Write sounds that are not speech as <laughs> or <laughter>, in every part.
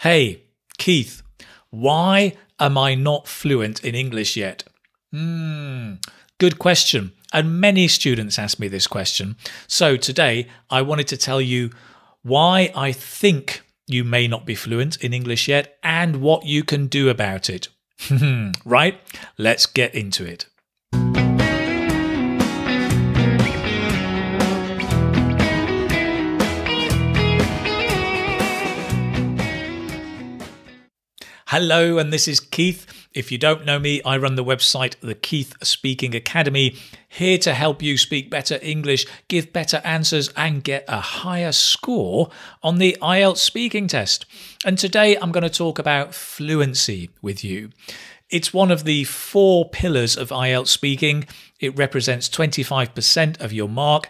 Hey, Keith, why am I not fluent in English yet? Hmm, good question. And many students ask me this question. So today I wanted to tell you why I think you may not be fluent in English yet and what you can do about it. <laughs> right? Let's get into it. Hello, and this is Keith. If you don't know me, I run the website The Keith Speaking Academy, here to help you speak better English, give better answers, and get a higher score on the IELTS speaking test. And today I'm going to talk about fluency with you. It's one of the four pillars of IELTS speaking. It represents 25% of your mark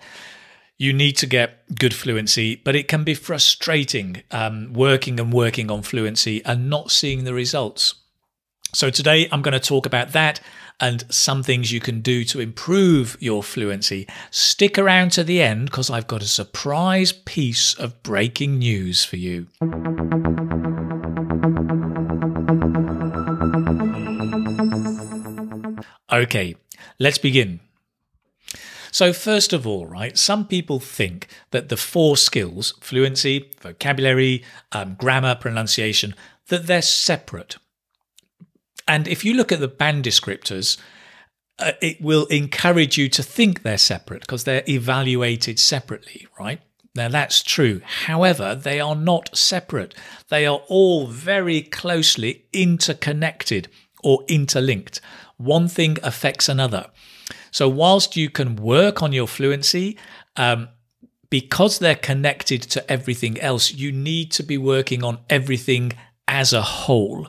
you need to get good fluency, but it can be frustrating um, working and working on fluency and not seeing the results. So, today I'm going to talk about that and some things you can do to improve your fluency. Stick around to the end because I've got a surprise piece of breaking news for you. Okay, let's begin. So, first of all, right, some people think that the four skills fluency, vocabulary, um, grammar, pronunciation that they're separate. And if you look at the band descriptors, uh, it will encourage you to think they're separate because they're evaluated separately, right? Now, that's true. However, they are not separate. They are all very closely interconnected or interlinked. One thing affects another. So, whilst you can work on your fluency, um, because they're connected to everything else, you need to be working on everything as a whole.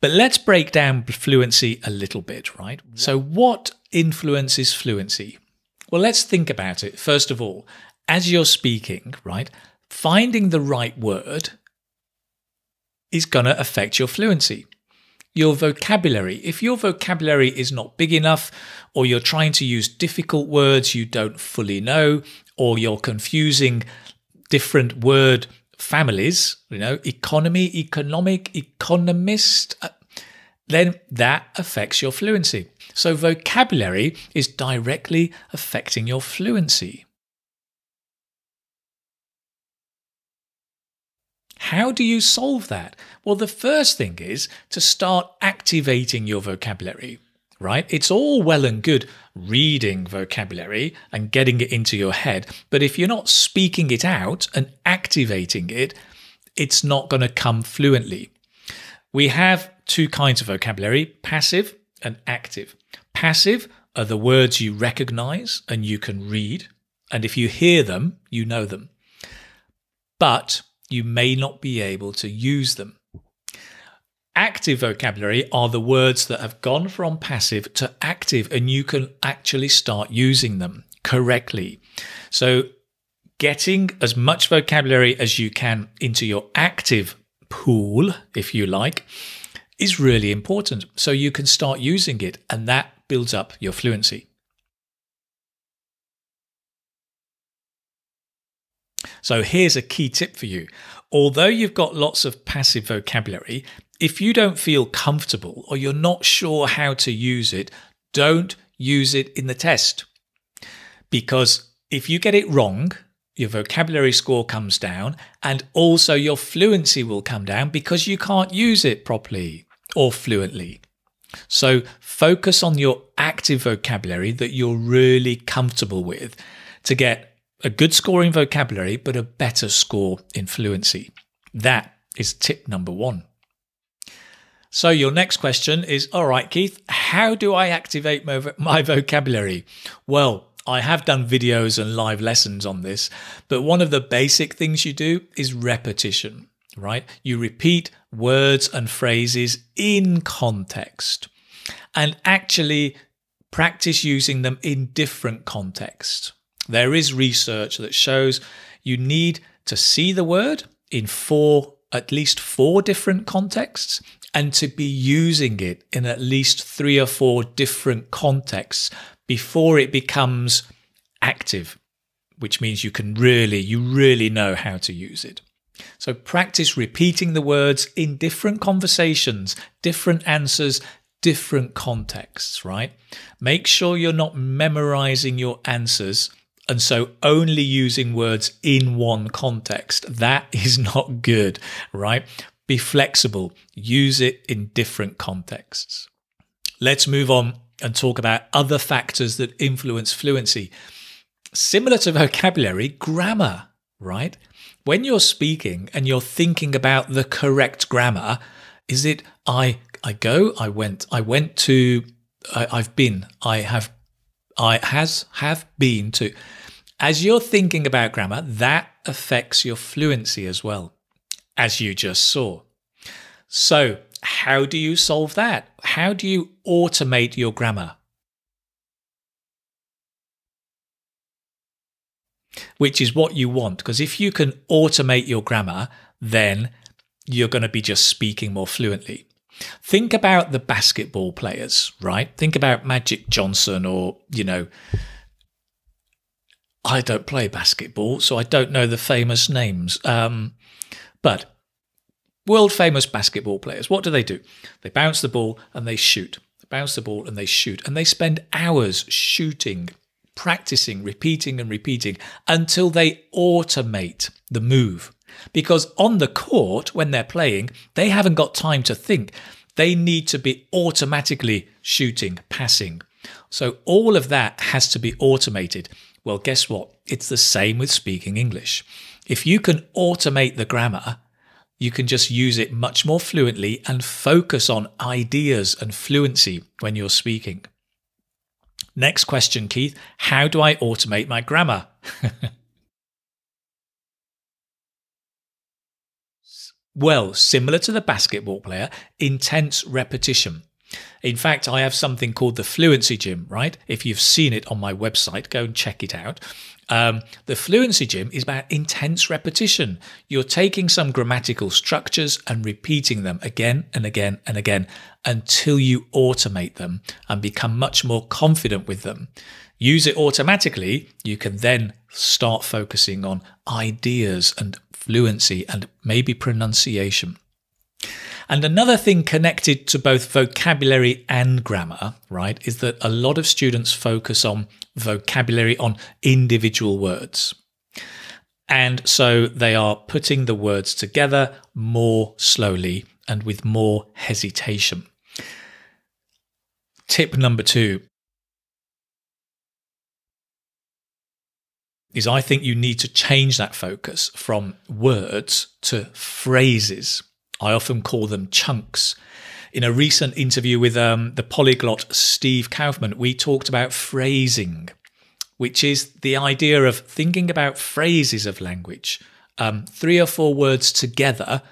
But let's break down fluency a little bit, right? So, what influences fluency? Well, let's think about it. First of all, as you're speaking, right, finding the right word is going to affect your fluency your vocabulary. If your vocabulary is not big enough, or you're trying to use difficult words you don't fully know, or you're confusing different word families, you know, economy, economic, economist, uh, then that affects your fluency. So vocabulary is directly affecting your fluency. How do you solve that? Well, the first thing is to start activating your vocabulary, right? It's all well and good reading vocabulary and getting it into your head, but if you're not speaking it out and activating it, it's not going to come fluently. We have two kinds of vocabulary passive and active. Passive are the words you recognize and you can read, and if you hear them, you know them. But you may not be able to use them. Active vocabulary are the words that have gone from passive to active, and you can actually start using them correctly. So, getting as much vocabulary as you can into your active pool, if you like, is really important. So, you can start using it, and that builds up your fluency. So here's a key tip for you. Although you've got lots of passive vocabulary, if you don't feel comfortable or you're not sure how to use it, don't use it in the test. Because if you get it wrong, your vocabulary score comes down and also your fluency will come down because you can't use it properly or fluently. So focus on your active vocabulary that you're really comfortable with to get a good score in vocabulary, but a better score in fluency. That is tip number one. So, your next question is All right, Keith, how do I activate my, vocabulary? Well, I have done videos and live lessons on this, but one of the basic things you do is repetition, right? You repeat words and phrases in context and actually practice using them in different contexts. There is research that shows you need to see the word in four, at least four different contexts, and to be using it in at least three or four different contexts before it becomes active, which means you can really, you really know how to use it. So practice repeating the words in different conversations, different answers, different contexts, right? Make sure you're not memorizing your answers and so only using words in one context. That <laughs> is not good, right? Be flexible, use it in different contexts. Let's move on and talk about other factors that influence fluency. Similar to vocabulary, grammar, right? When you're speaking and you're thinking about the correct grammar, is it I I go, I went, I went to I, I've been, I have I has have been to. As you're thinking about grammar, that affects your fluency as well, as you just saw. So, how do you solve that? How do you automate your grammar? Which is what you want, because if you can automate your grammar, then you're going to be just speaking more fluently. Think about the basketball players, right? Think about Magic Johnson or, you know, I don't play basketball, so I don't know the famous names. Um, but world famous basketball players, what do they do? They bounce the ball and they shoot. They bounce the ball and they shoot. And they spend hours shooting, practicing, repeating and repeating until they automate the move. Because on the court, when they're playing, they haven't got time to think. They need to be automatically shooting, passing. So all of that has to be automated. Well, guess what? It's the same with speaking English. If you can automate the grammar, you can just use it much more fluently and focus on ideas and fluency when you're speaking. Next question, Keith How do I automate my grammar? <laughs> well, similar to the basketball player, intense repetition. In fact, I have something called the Fluency Gym, right? If you've seen it on my website, go and check it out. Um, the Fluency Gym is about intense repetition. You're taking some grammatical structures and repeating them again and again and again until you automate them and become much more confident with them. Use it automatically, you can then start focusing on ideas and fluency and maybe pronunciation. And another thing connected to both vocabulary and grammar, right, is that a lot of students focus on vocabulary on individual words. And so they are putting the words together more slowly and with more hesitation. Tip number two is I think you need to change that focus from words to phrases. I often call them chunks. In a recent interview with um, the polyglot Steve Kaufmann, we talked about phrasing, which is the idea of thinking about phrases of language, um, three or four words together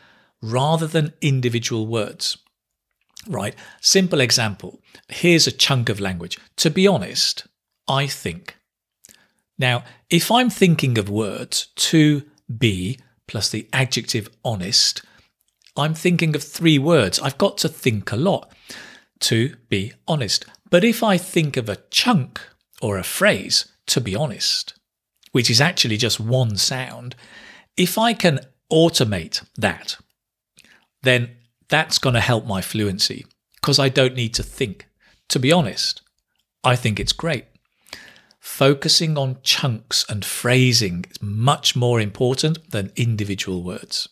rather than individual words. Right? Simple example. Here's a chunk of language. To be honest, I think. Now, if I'm thinking of words to be plus the adjective honest, I'm thinking of three words. I've got to think a lot to be honest. But if I think of a chunk or a phrase, to be honest, which is actually just one sound, if I can automate that, then that's going to help my fluency because I don't need to think. To be honest, I think it's great. Focusing on chunks and phrasing is much more important than individual words.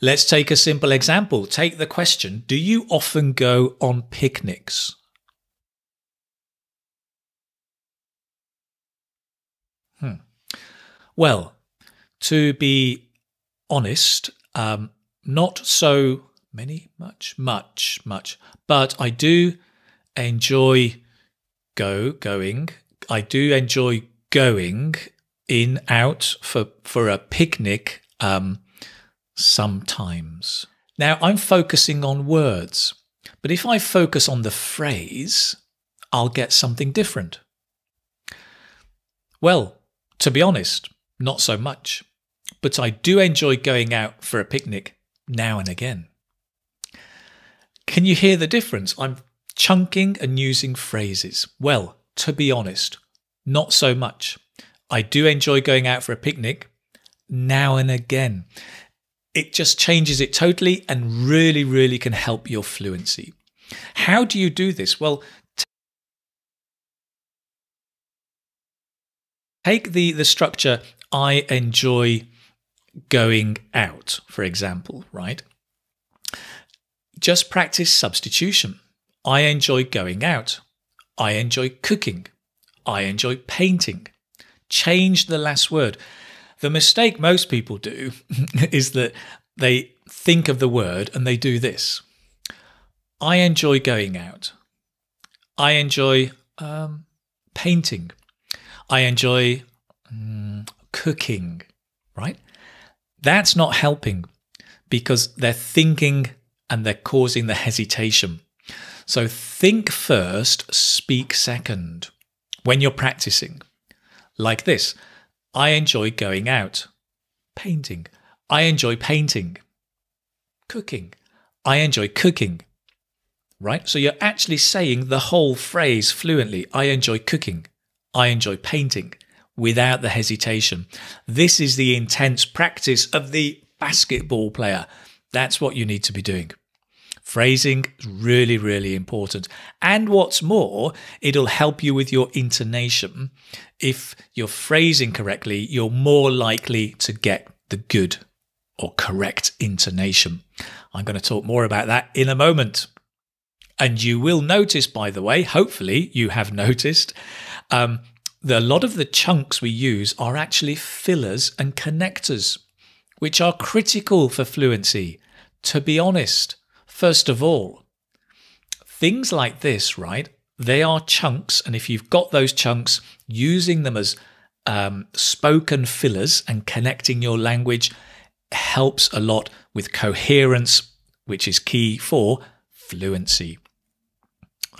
Let's take a simple example. Take the question Do you often go on picnics? Hmm. Well, to be honest, um, not so many, much, much, much, but I do enjoy go going. I do enjoy going in out for for a picnic um, sometimes. Now, I'm focusing on words, but if I focus on the phrase, I'll get something different. Well, to be honest, not so much, but I do enjoy going out for a picnic now and again. Can you hear the difference? I'm chunking and using phrases. Well, to be honest, not so much. I do enjoy going out for a picnic now and again. It just changes it totally and really, really can help your fluency. How do you do this? Well, take the, the structure I enjoy going out, for example, right? Just practice substitution. I enjoy going out. I enjoy cooking. I enjoy painting. Change the last word. The mistake most people do <laughs> is that they think of the word and they do this. I enjoy going out. I enjoy um, painting. I enjoy um, cooking, right? That's not helping because they're thinking and they're causing the hesitation. So think first, speak second when you're practicing. Like this I enjoy going out, painting. I enjoy painting, cooking. I enjoy cooking. Right? So you're actually saying the whole phrase fluently. I enjoy cooking. I enjoy painting without the hesitation. This is the intense practice of the basketball player. That's what you need to be doing. Phrasing is really, really important. And what's more, it'll help you with your intonation. If you're phrasing correctly, you're more likely to get the good or correct intonation. I'm going to talk more about that in a moment. And you will notice, by the way, hopefully you have <laughs> noticed, um, that a lot of the chunks we use are actually fillers and connectors, which are critical for fluency. To be honest, first of all, things like this, right? They are chunks, and if you've got those chunks, using them as um, spoken fillers and connecting your language helps a lot with coherence, which is key for fluency.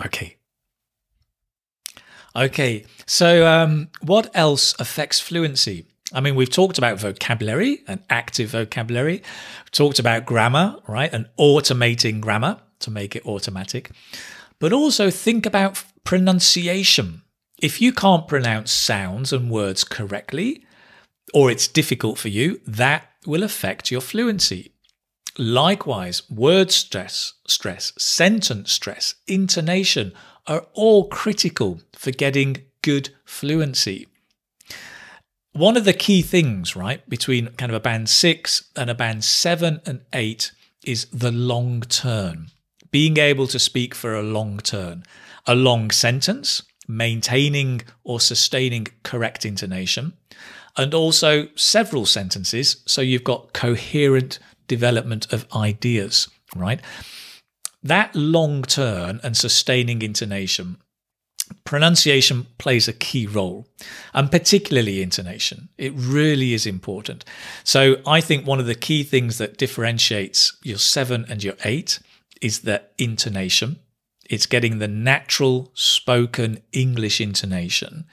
Okay, Okay, so um, what else affects fluency? I mean, we've talked about vocabulary and active vocabulary, we've talked about grammar, right, and automating grammar to make it automatic, but also think about pronunciation. If you can't pronounce sounds and words correctly, or it's difficult for you, that will affect your fluency. Likewise, word stress, stress, sentence stress, intonation, are all critical for getting good fluency. One of the key things, right, between kind of a band six and a band seven and eight is the long turn. Being able to speak for a long turn, a long sentence, maintaining or sustaining correct intonation, and also several sentences. So you've got coherent development of ideas, right? that long turn and sustaining intonation, pronunciation plays a key role, and particularly intonation. It really is important. So I think one of the key things that differentiates your seven and your eight is the intonation. It's getting the natural spoken English intonation.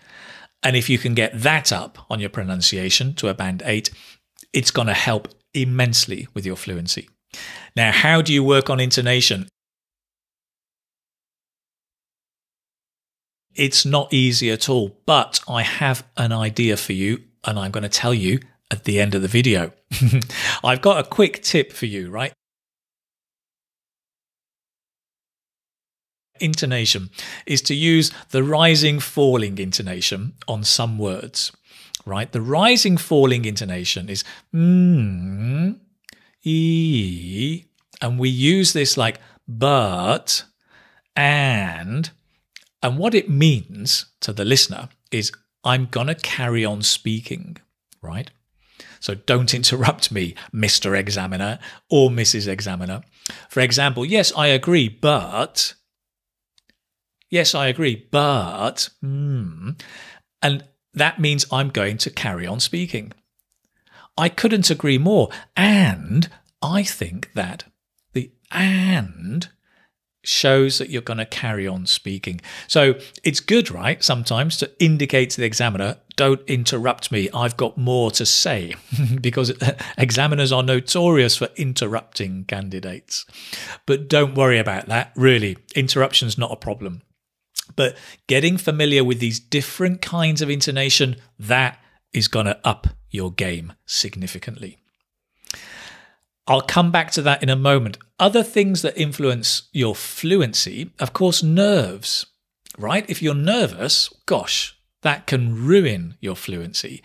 And if you can get that up on your pronunciation to a band eight, it's going to help immensely with your fluency. Now, how do you work on intonation? It's not easy at all, but I have an idea for you and I'm going to tell you at the end of the video. <laughs> I've got a quick tip for you, right? Intonation is to use the rising falling intonation on some words, right? The rising falling intonation is mm, e, and we use this like but, and, and what it means to the listener is I'm going to carry on speaking, right? So don't interrupt me, Mr. Examiner or Mrs. Examiner. For example, yes, I agree, but. Yes, I agree, but. Mm, and that means I'm going to carry on speaking. I couldn't agree more. And I think that the and shows that you're going to carry on speaking. So it's good, right? Sometimes to indicate to the examiner, don't interrupt me. I've got more to say <laughs> because <laughs> examiners are notorious for interrupting candidates. But don't worry about that. Really, interruption's not a problem. But getting familiar with these different kinds of intonation, that is going to up your game significantly. I'll come back to that in a moment. Other things that influence your fluency, of course, nerves, right? If you're nervous, gosh, that can ruin your fluency.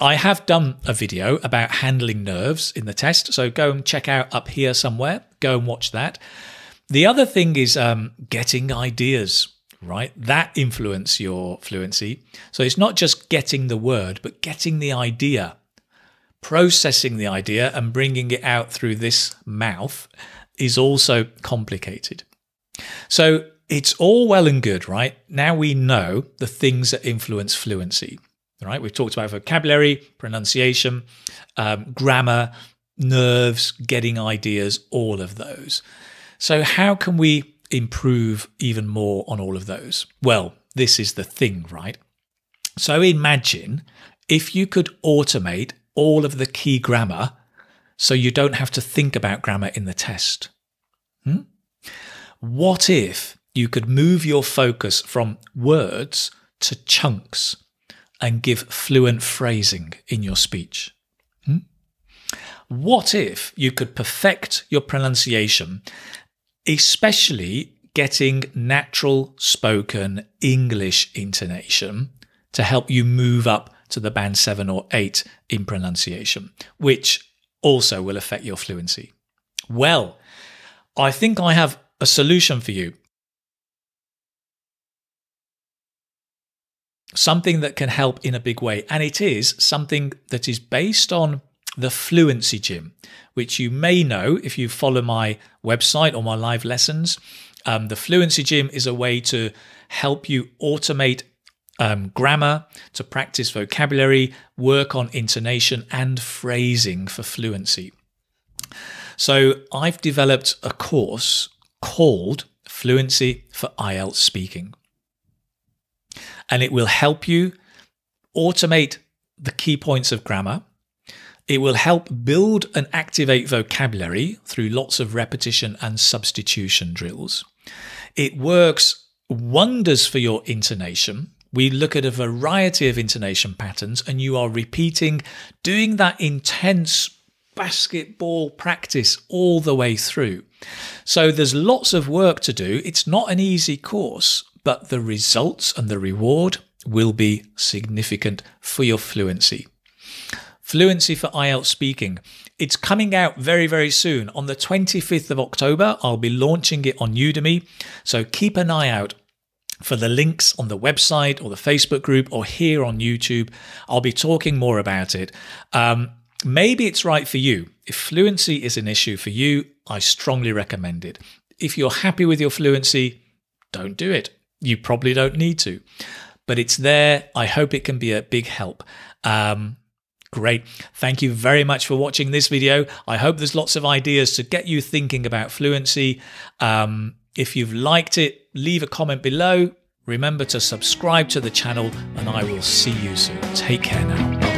I have done a video about handling nerves in the test, so go and check out up here somewhere. Go and watch that. The other thing is um, getting ideas, right? That influence your fluency. So it's not just getting the word, but getting the idea processing the idea and bringing it out through this mouth is also complicated. So it's all well and good, right? Now we know the things that influence fluency, right? We've talked about vocabulary, pronunciation, um, grammar, nerves, getting ideas, all of those. So, how can we improve even more on all of those? Well, this is the thing, right? So, imagine if you could automate all of the key grammar so you don't have to think about grammar in the test? Hmm? What if you could move your focus from words to chunks and give fluent phrasing in your speech? Hmm? What if you could perfect your pronunciation, especially getting natural spoken English intonation to help you move up to the band 7 or 8 in pronunciation, which also will affect your fluency. Well, I think I have a solution for you. Something that can help in a big way. And it is something that is based on the Fluency Gym, which you may know if you follow my website or my live lessons. Um, the Fluency Gym is a way to help you automate um, grammar, to practice vocabulary, work on intonation and phrasing for fluency. So I've developed a course called Fluency for IELTS Speaking. And it will help you automate the key points of grammar. It will help build and activate vocabulary through lots of repetition and substitution drills. It works wonders for your intonation we look at a variety of intonation patterns, and you are repeating, doing that intense basketball practice all the way through. So there's lots of work to do. It's not an easy course, but the results and the reward will be significant for your fluency. Fluency for IELTS speaking. It's coming out very, very soon. On the 25th of October, I'll be launching it on Udemy. So keep an eye out for the links on the website or the Facebook group or here on YouTube. I'll be talking more about it. Um, maybe it's right for you. If fluency is an issue for you, I strongly recommend it. If you're happy with your fluency, don't do it. You probably don't need to, but it's there. I hope it can be a big help. Um, Great. Thank you very much for watching this video. I hope there's lots of ideas to get you thinking about fluency. Um, if you've liked it, leave a comment below. Remember to subscribe to the channel, and I will see you soon. Take care now.